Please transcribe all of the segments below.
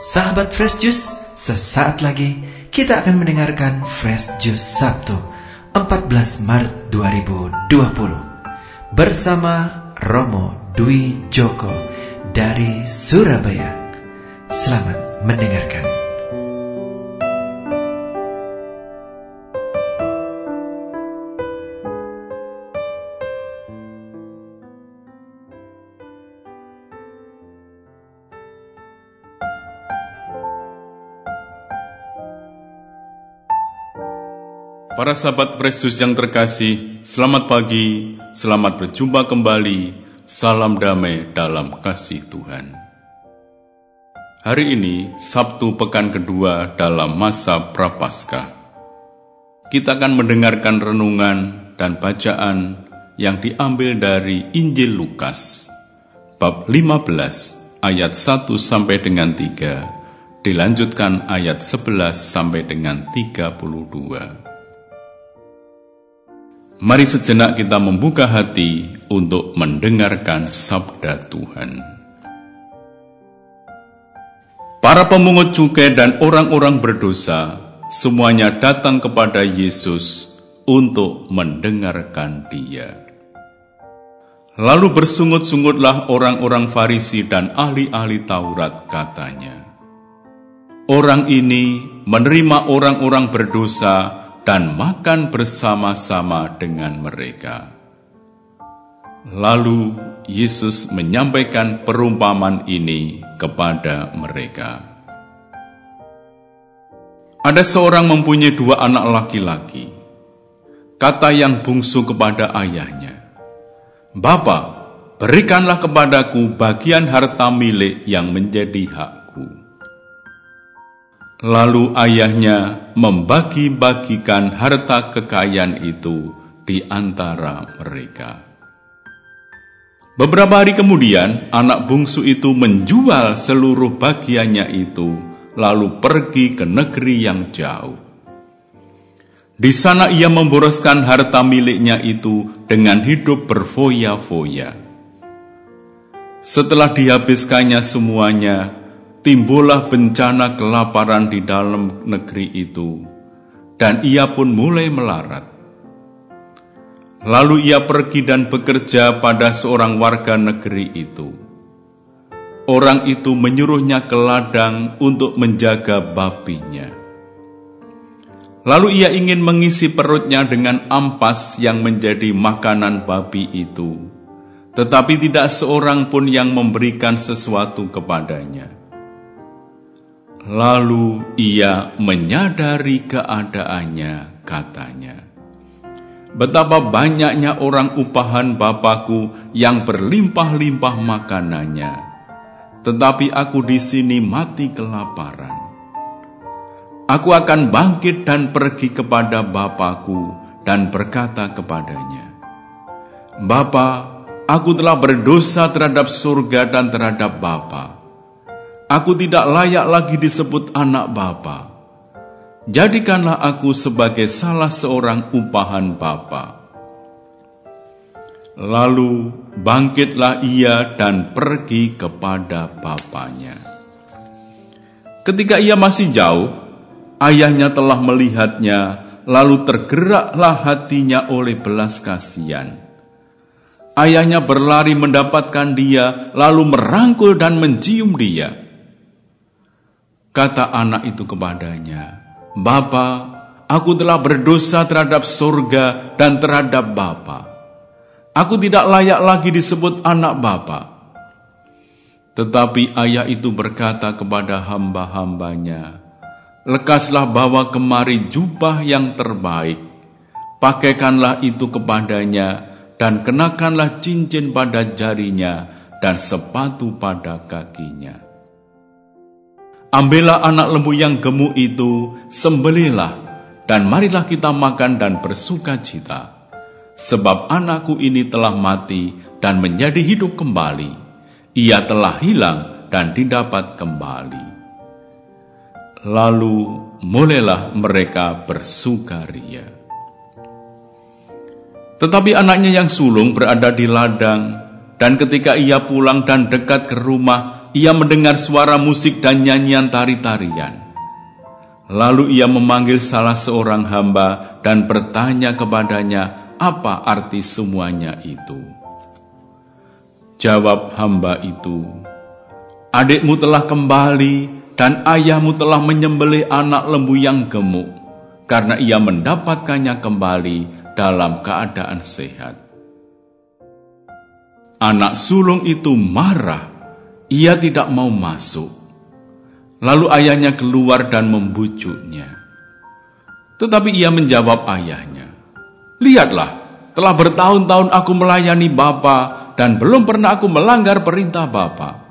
Sahabat Fresh Juice, sesaat lagi kita akan mendengarkan Fresh Juice Sabtu 14 Maret 2020 bersama Romo Dwi Joko dari Surabaya. Selamat mendengarkan. Para sahabat Kristus yang terkasih, selamat pagi, selamat berjumpa kembali, salam damai dalam kasih Tuhan. Hari ini, Sabtu pekan kedua dalam masa Prapaskah. Kita akan mendengarkan renungan dan bacaan yang diambil dari Injil Lukas, bab 15 ayat 1 sampai dengan 3, dilanjutkan ayat 11 sampai dengan 32. Mari sejenak kita membuka hati untuk mendengarkan sabda Tuhan. Para pemungut cukai dan orang-orang berdosa semuanya datang kepada Yesus untuk mendengarkan Dia. Lalu bersungut-sungutlah orang-orang Farisi dan ahli-ahli Taurat, katanya, "Orang ini menerima orang-orang berdosa." Dan makan bersama-sama dengan mereka. Lalu Yesus menyampaikan perumpamaan ini kepada mereka. Ada seorang mempunyai dua anak laki-laki. Kata yang bungsu kepada ayahnya, "Bapak, berikanlah kepadaku bagian harta milik yang menjadi hak." Lalu ayahnya membagi-bagikan harta kekayaan itu di antara mereka. Beberapa hari kemudian, anak bungsu itu menjual seluruh bagiannya itu, lalu pergi ke negeri yang jauh. Di sana ia memboroskan harta miliknya itu dengan hidup berfoya-foya. Setelah dihabiskannya semuanya, timbullah bencana kelaparan di dalam negeri itu, dan ia pun mulai melarat. Lalu ia pergi dan bekerja pada seorang warga negeri itu. Orang itu menyuruhnya ke ladang untuk menjaga babinya. Lalu ia ingin mengisi perutnya dengan ampas yang menjadi makanan babi itu, tetapi tidak seorang pun yang memberikan sesuatu kepadanya. Lalu ia menyadari keadaannya, katanya, Betapa banyaknya orang upahan Bapakku yang berlimpah-limpah makanannya, tetapi aku di sini mati kelaparan. Aku akan bangkit dan pergi kepada Bapakku dan berkata kepadanya, Bapa, aku telah berdosa terhadap surga dan terhadap Bapa Aku tidak layak lagi disebut anak Bapa. Jadikanlah aku sebagai salah seorang upahan Bapa. Lalu bangkitlah ia dan pergi kepada bapaknya. Ketika ia masih jauh, ayahnya telah melihatnya, lalu tergeraklah hatinya oleh belas kasihan. Ayahnya berlari mendapatkan dia, lalu merangkul dan mencium dia. Kata anak itu kepadanya, Bapa, aku telah berdosa terhadap surga dan terhadap Bapa. Aku tidak layak lagi disebut anak Bapa. Tetapi ayah itu berkata kepada hamba-hambanya, Lekaslah bawa kemari jubah yang terbaik, pakaikanlah itu kepadanya, dan kenakanlah cincin pada jarinya dan sepatu pada kakinya Ambillah anak lembu yang gemuk itu, sembelilah, dan marilah kita makan dan bersuka cita. Sebab anakku ini telah mati dan menjadi hidup kembali. Ia telah hilang dan didapat kembali. Lalu mulailah mereka bersukaria. Tetapi anaknya yang sulung berada di ladang, dan ketika ia pulang dan dekat ke rumah, ia mendengar suara musik dan nyanyian tari-tarian. Lalu ia memanggil salah seorang hamba dan bertanya kepadanya, "Apa arti semuanya itu?" Jawab hamba itu, "Adikmu telah kembali dan ayahmu telah menyembelih anak lembu yang gemuk, karena ia mendapatkannya kembali dalam keadaan sehat." Anak sulung itu marah, ia tidak mau masuk. Lalu ayahnya keluar dan membujuknya. Tetapi ia menjawab ayahnya, Lihatlah, telah bertahun-tahun aku melayani Bapa dan belum pernah aku melanggar perintah Bapa.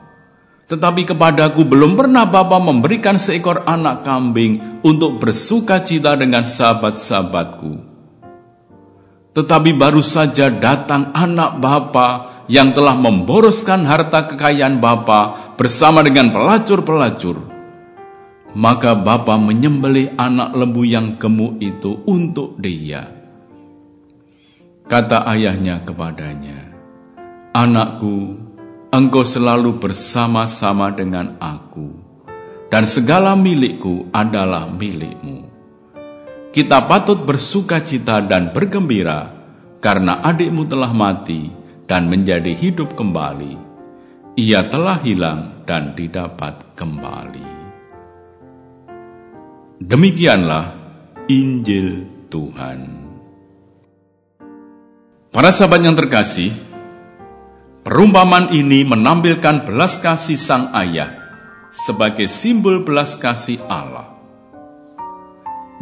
Tetapi kepadaku belum pernah Bapa memberikan seekor anak kambing untuk bersuka cita dengan sahabat-sahabatku. Tetapi baru saja datang anak Bapa yang telah memboroskan harta kekayaan Bapa bersama dengan pelacur-pelacur. Maka Bapa menyembelih anak lembu yang gemuk itu untuk dia. Kata ayahnya kepadanya, Anakku, engkau selalu bersama-sama dengan aku, dan segala milikku adalah milikmu. Kita patut bersuka cita dan bergembira, karena adikmu telah mati, dan menjadi hidup kembali. Ia telah hilang dan didapat kembali. Demikianlah Injil Tuhan. Para sahabat yang terkasih, perumpamaan ini menampilkan belas kasih sang ayah sebagai simbol belas kasih Allah.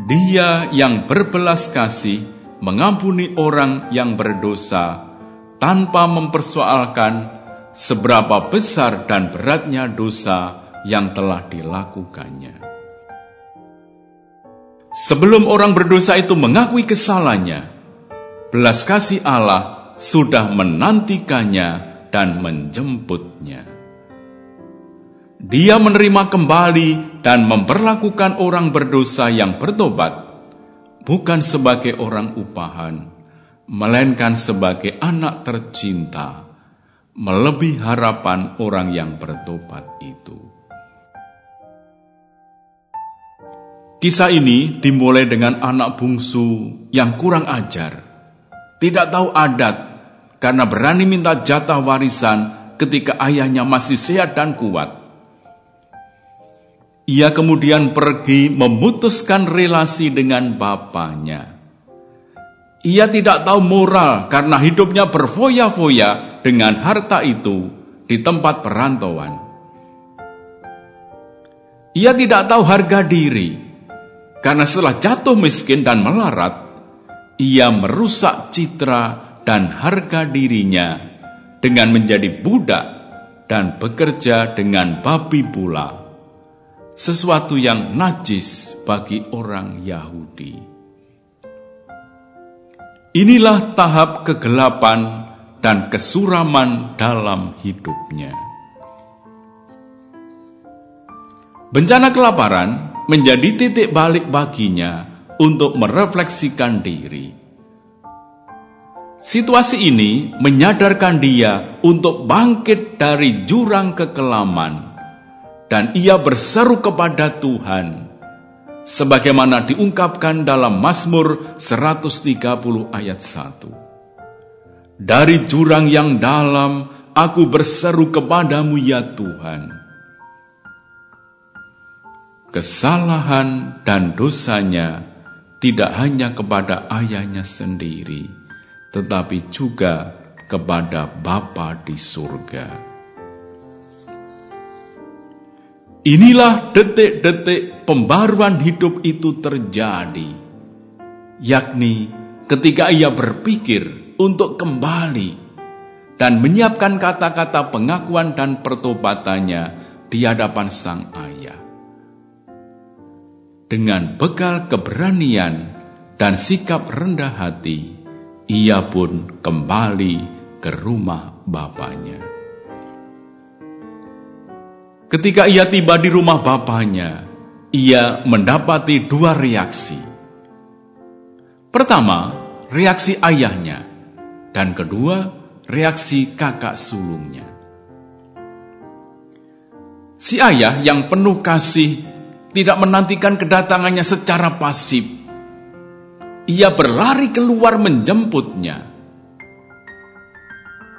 Dia yang berbelas kasih mengampuni orang yang berdosa tanpa mempersoalkan seberapa besar dan beratnya dosa yang telah dilakukannya. Sebelum orang berdosa itu mengakui kesalahannya, belas kasih Allah sudah menantikannya dan menjemputnya. Dia menerima kembali dan memperlakukan orang berdosa yang bertobat bukan sebagai orang upahan, melainkan sebagai anak tercinta, melebihi harapan orang yang bertobat itu. Kisah ini dimulai dengan anak bungsu yang kurang ajar, tidak tahu adat karena berani minta jatah warisan ketika ayahnya masih sehat dan kuat. Ia kemudian pergi memutuskan relasi dengan bapaknya. Ia tidak tahu moral karena hidupnya berfoya-foya dengan harta itu di tempat perantauan. Ia tidak tahu harga diri karena setelah jatuh miskin dan melarat, ia merusak citra dan harga dirinya dengan menjadi budak dan bekerja dengan babi pula, sesuatu yang najis bagi orang Yahudi. Inilah tahap kegelapan dan kesuraman dalam hidupnya. Bencana kelaparan menjadi titik balik baginya untuk merefleksikan diri. Situasi ini menyadarkan dia untuk bangkit dari jurang kekelaman, dan ia berseru kepada Tuhan sebagaimana diungkapkan dalam Mazmur 130 ayat 1. Dari jurang yang dalam aku berseru kepadamu ya Tuhan. Kesalahan dan dosanya tidak hanya kepada ayahnya sendiri, tetapi juga kepada Bapa di surga. Inilah detik-detik pembaruan hidup itu terjadi, yakni ketika ia berpikir untuk kembali dan menyiapkan kata-kata pengakuan dan pertobatannya di hadapan sang ayah. Dengan bekal keberanian dan sikap rendah hati, ia pun kembali ke rumah bapaknya. Ketika ia tiba di rumah bapaknya, ia mendapati dua reaksi. Pertama, reaksi ayahnya, dan kedua, reaksi kakak sulungnya. Si ayah yang penuh kasih tidak menantikan kedatangannya secara pasif. Ia berlari keluar menjemputnya.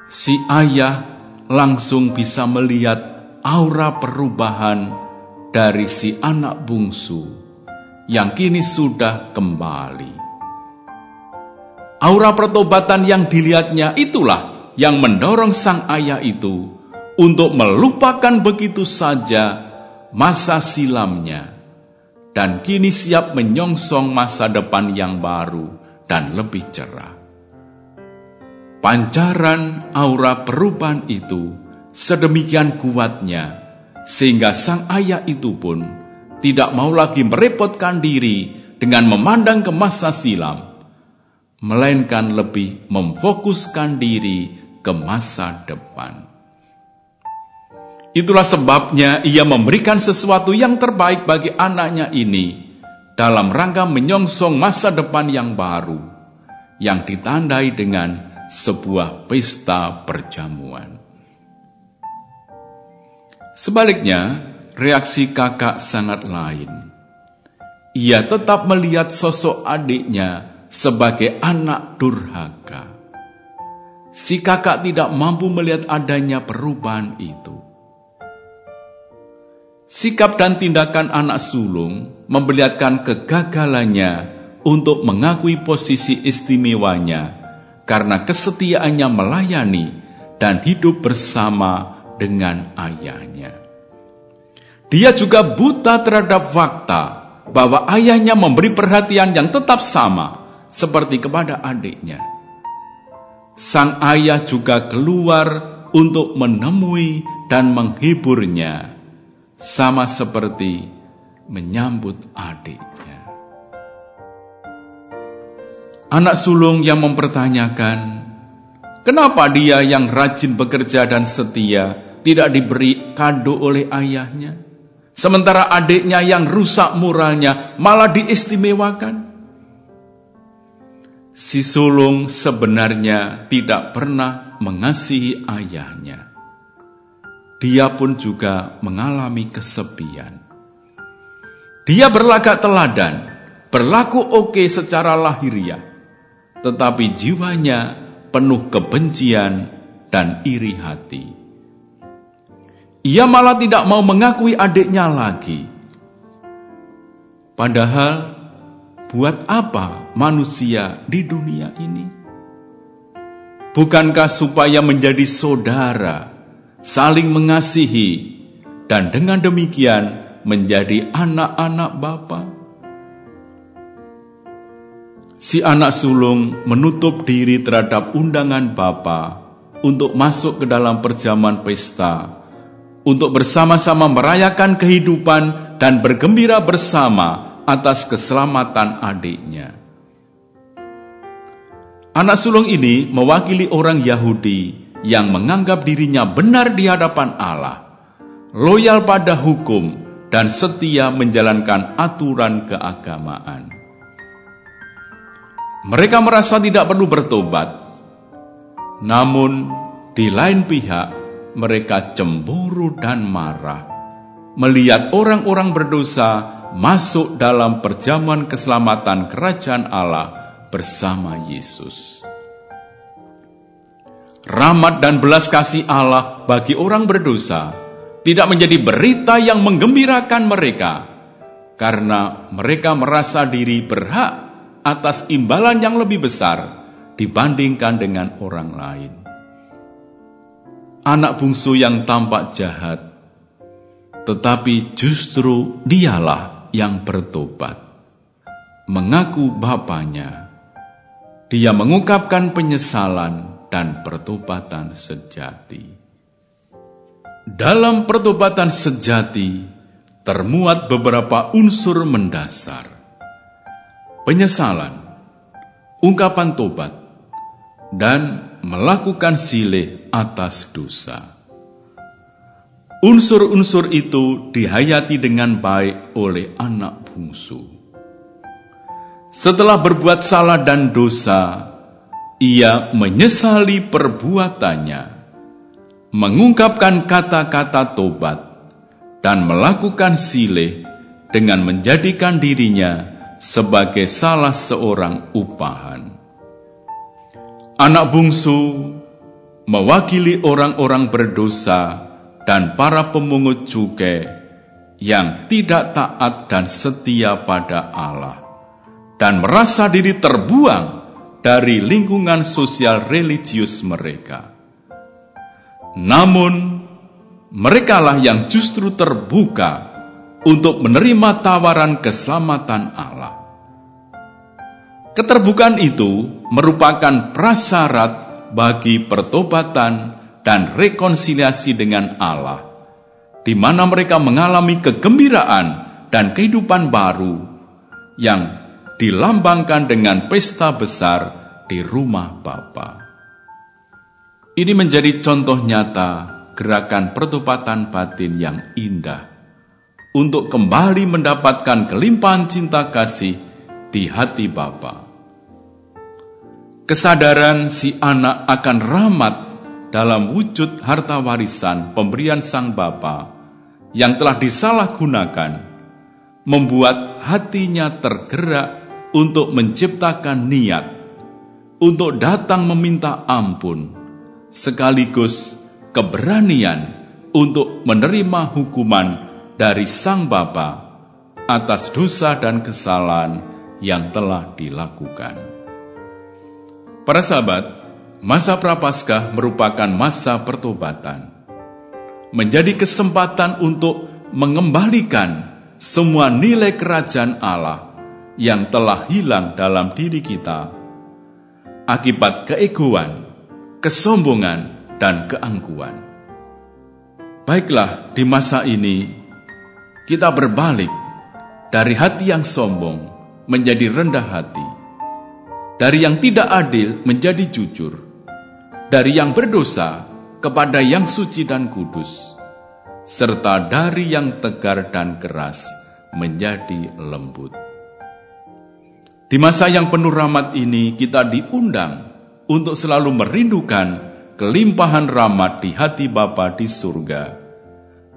Si ayah langsung bisa melihat aura perubahan dari si anak bungsu yang kini sudah kembali. Aura pertobatan yang dilihatnya itulah yang mendorong sang ayah itu untuk melupakan begitu saja masa silamnya dan kini siap menyongsong masa depan yang baru dan lebih cerah. Pancaran aura perubahan itu sedemikian kuatnya sehingga sang ayah itu pun tidak mau lagi merepotkan diri dengan memandang ke masa silam, melainkan lebih memfokuskan diri ke masa depan. Itulah sebabnya ia memberikan sesuatu yang terbaik bagi anaknya ini dalam rangka menyongsong masa depan yang baru yang ditandai dengan sebuah pesta perjamuan. Sebaliknya, reaksi kakak sangat lain. Ia tetap melihat sosok adiknya sebagai anak durhaka. Si kakak tidak mampu melihat adanya perubahan itu. Sikap dan tindakan anak sulung memperlihatkan kegagalannya untuk mengakui posisi istimewanya karena kesetiaannya melayani dan hidup bersama dengan ayahnya. Dia juga buta terhadap fakta bahwa ayahnya memberi perhatian yang tetap sama seperti kepada adiknya. Sang ayah juga keluar untuk menemui dan menghiburnya sama seperti menyambut adiknya. Anak sulung yang mempertanyakan, kenapa dia yang rajin bekerja dan setia tidak diberi kado oleh ayahnya, sementara adiknya yang rusak moralnya malah diistimewakan? Si sulung sebenarnya tidak pernah mengasihi ayahnya dia pun juga mengalami kesepian. Dia berlagak teladan, berlaku oke secara lahiriah, tetapi jiwanya penuh kebencian dan iri hati. Ia malah tidak mau mengakui adiknya lagi. Padahal, buat apa manusia di dunia ini? Bukankah supaya menjadi saudara? saling mengasihi, dan dengan demikian menjadi anak-anak Bapa. Si anak sulung menutup diri terhadap undangan Bapa untuk masuk ke dalam perjamuan pesta, untuk bersama-sama merayakan kehidupan dan bergembira bersama atas keselamatan adiknya. Anak sulung ini mewakili orang Yahudi yang menganggap dirinya benar di hadapan Allah, loyal pada hukum, dan setia menjalankan aturan keagamaan. Mereka merasa tidak perlu bertobat, namun di lain pihak mereka cemburu dan marah melihat orang-orang berdosa masuk dalam perjamuan keselamatan kerajaan Allah bersama Yesus rahmat dan belas kasih Allah bagi orang berdosa tidak menjadi berita yang menggembirakan mereka karena mereka merasa diri berhak atas imbalan yang lebih besar dibandingkan dengan orang lain. Anak bungsu yang tampak jahat, tetapi justru dialah yang bertobat, mengaku bapaknya. Dia mengungkapkan penyesalan dan pertobatan sejati. Dalam pertobatan sejati termuat beberapa unsur mendasar. Penyesalan, ungkapan tobat, dan melakukan silih atas dosa. Unsur-unsur itu dihayati dengan baik oleh anak bungsu. Setelah berbuat salah dan dosa, ia menyesali perbuatannya, mengungkapkan kata-kata tobat, dan melakukan silih dengan menjadikan dirinya sebagai salah seorang upahan. Anak bungsu mewakili orang-orang berdosa dan para pemungut cukai yang tidak taat dan setia pada Allah dan merasa diri terbuang dari lingkungan sosial religius mereka. Namun, merekalah yang justru terbuka untuk menerima tawaran keselamatan Allah. Keterbukaan itu merupakan prasyarat bagi pertobatan dan rekonsiliasi dengan Allah, di mana mereka mengalami kegembiraan dan kehidupan baru yang dilambangkan dengan pesta besar di rumah Bapa. Ini menjadi contoh nyata gerakan pertobatan batin yang indah untuk kembali mendapatkan kelimpahan cinta kasih di hati Bapa kesadaran si anak akan rahmat dalam wujud harta warisan pemberian sang bapa yang telah disalahgunakan membuat hatinya tergerak untuk menciptakan niat untuk datang meminta ampun sekaligus keberanian untuk menerima hukuman dari sang bapa atas dosa dan kesalahan yang telah dilakukan. Para sahabat, masa Prapaskah merupakan masa pertobatan. Menjadi kesempatan untuk mengembalikan semua nilai kerajaan Allah yang telah hilang dalam diri kita akibat keegoan, kesombongan, dan keangkuhan. Baiklah, di masa ini kita berbalik dari hati yang sombong menjadi rendah hati dari yang tidak adil menjadi jujur, dari yang berdosa kepada yang suci dan kudus, serta dari yang tegar dan keras menjadi lembut. Di masa yang penuh rahmat ini, kita diundang untuk selalu merindukan kelimpahan rahmat di hati Bapa di surga,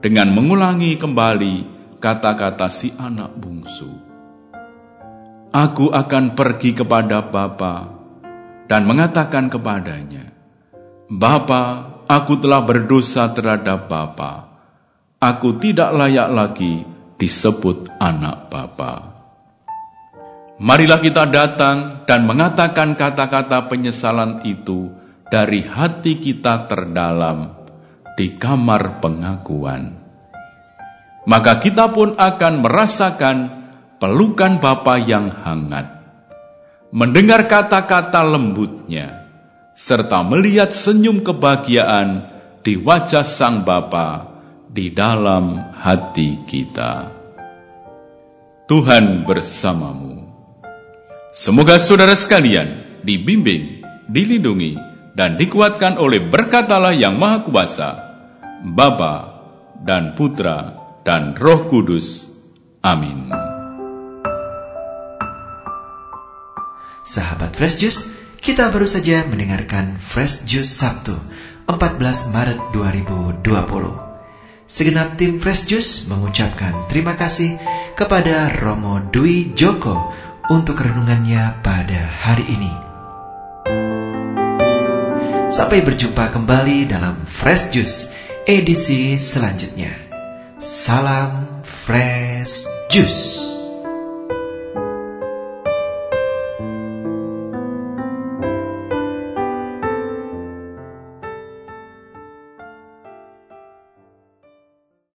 dengan mengulangi kembali kata-kata si anak bungsu Aku akan pergi kepada Bapa dan mengatakan kepadanya, Bapa, aku telah berdosa terhadap Bapa. Aku tidak layak lagi disebut anak Bapa. Marilah kita datang dan mengatakan kata-kata penyesalan itu dari hati kita terdalam di kamar pengakuan. Maka kita pun akan merasakan pelukan Bapa yang hangat, mendengar kata-kata lembutnya, serta melihat senyum kebahagiaan di wajah Sang Bapa di dalam hati kita. Tuhan bersamamu. Semoga saudara sekalian dibimbing, dilindungi, dan dikuatkan oleh berkatalah yang Maha Kuasa, Bapa dan Putra dan Roh Kudus. Amin. Sahabat Fresh Juice, kita baru saja mendengarkan Fresh Juice Sabtu, 14 Maret 2020. Segenap tim Fresh Juice mengucapkan terima kasih kepada Romo Dwi Joko untuk renungannya pada hari ini. Sampai berjumpa kembali dalam Fresh Juice edisi selanjutnya. Salam Fresh Juice.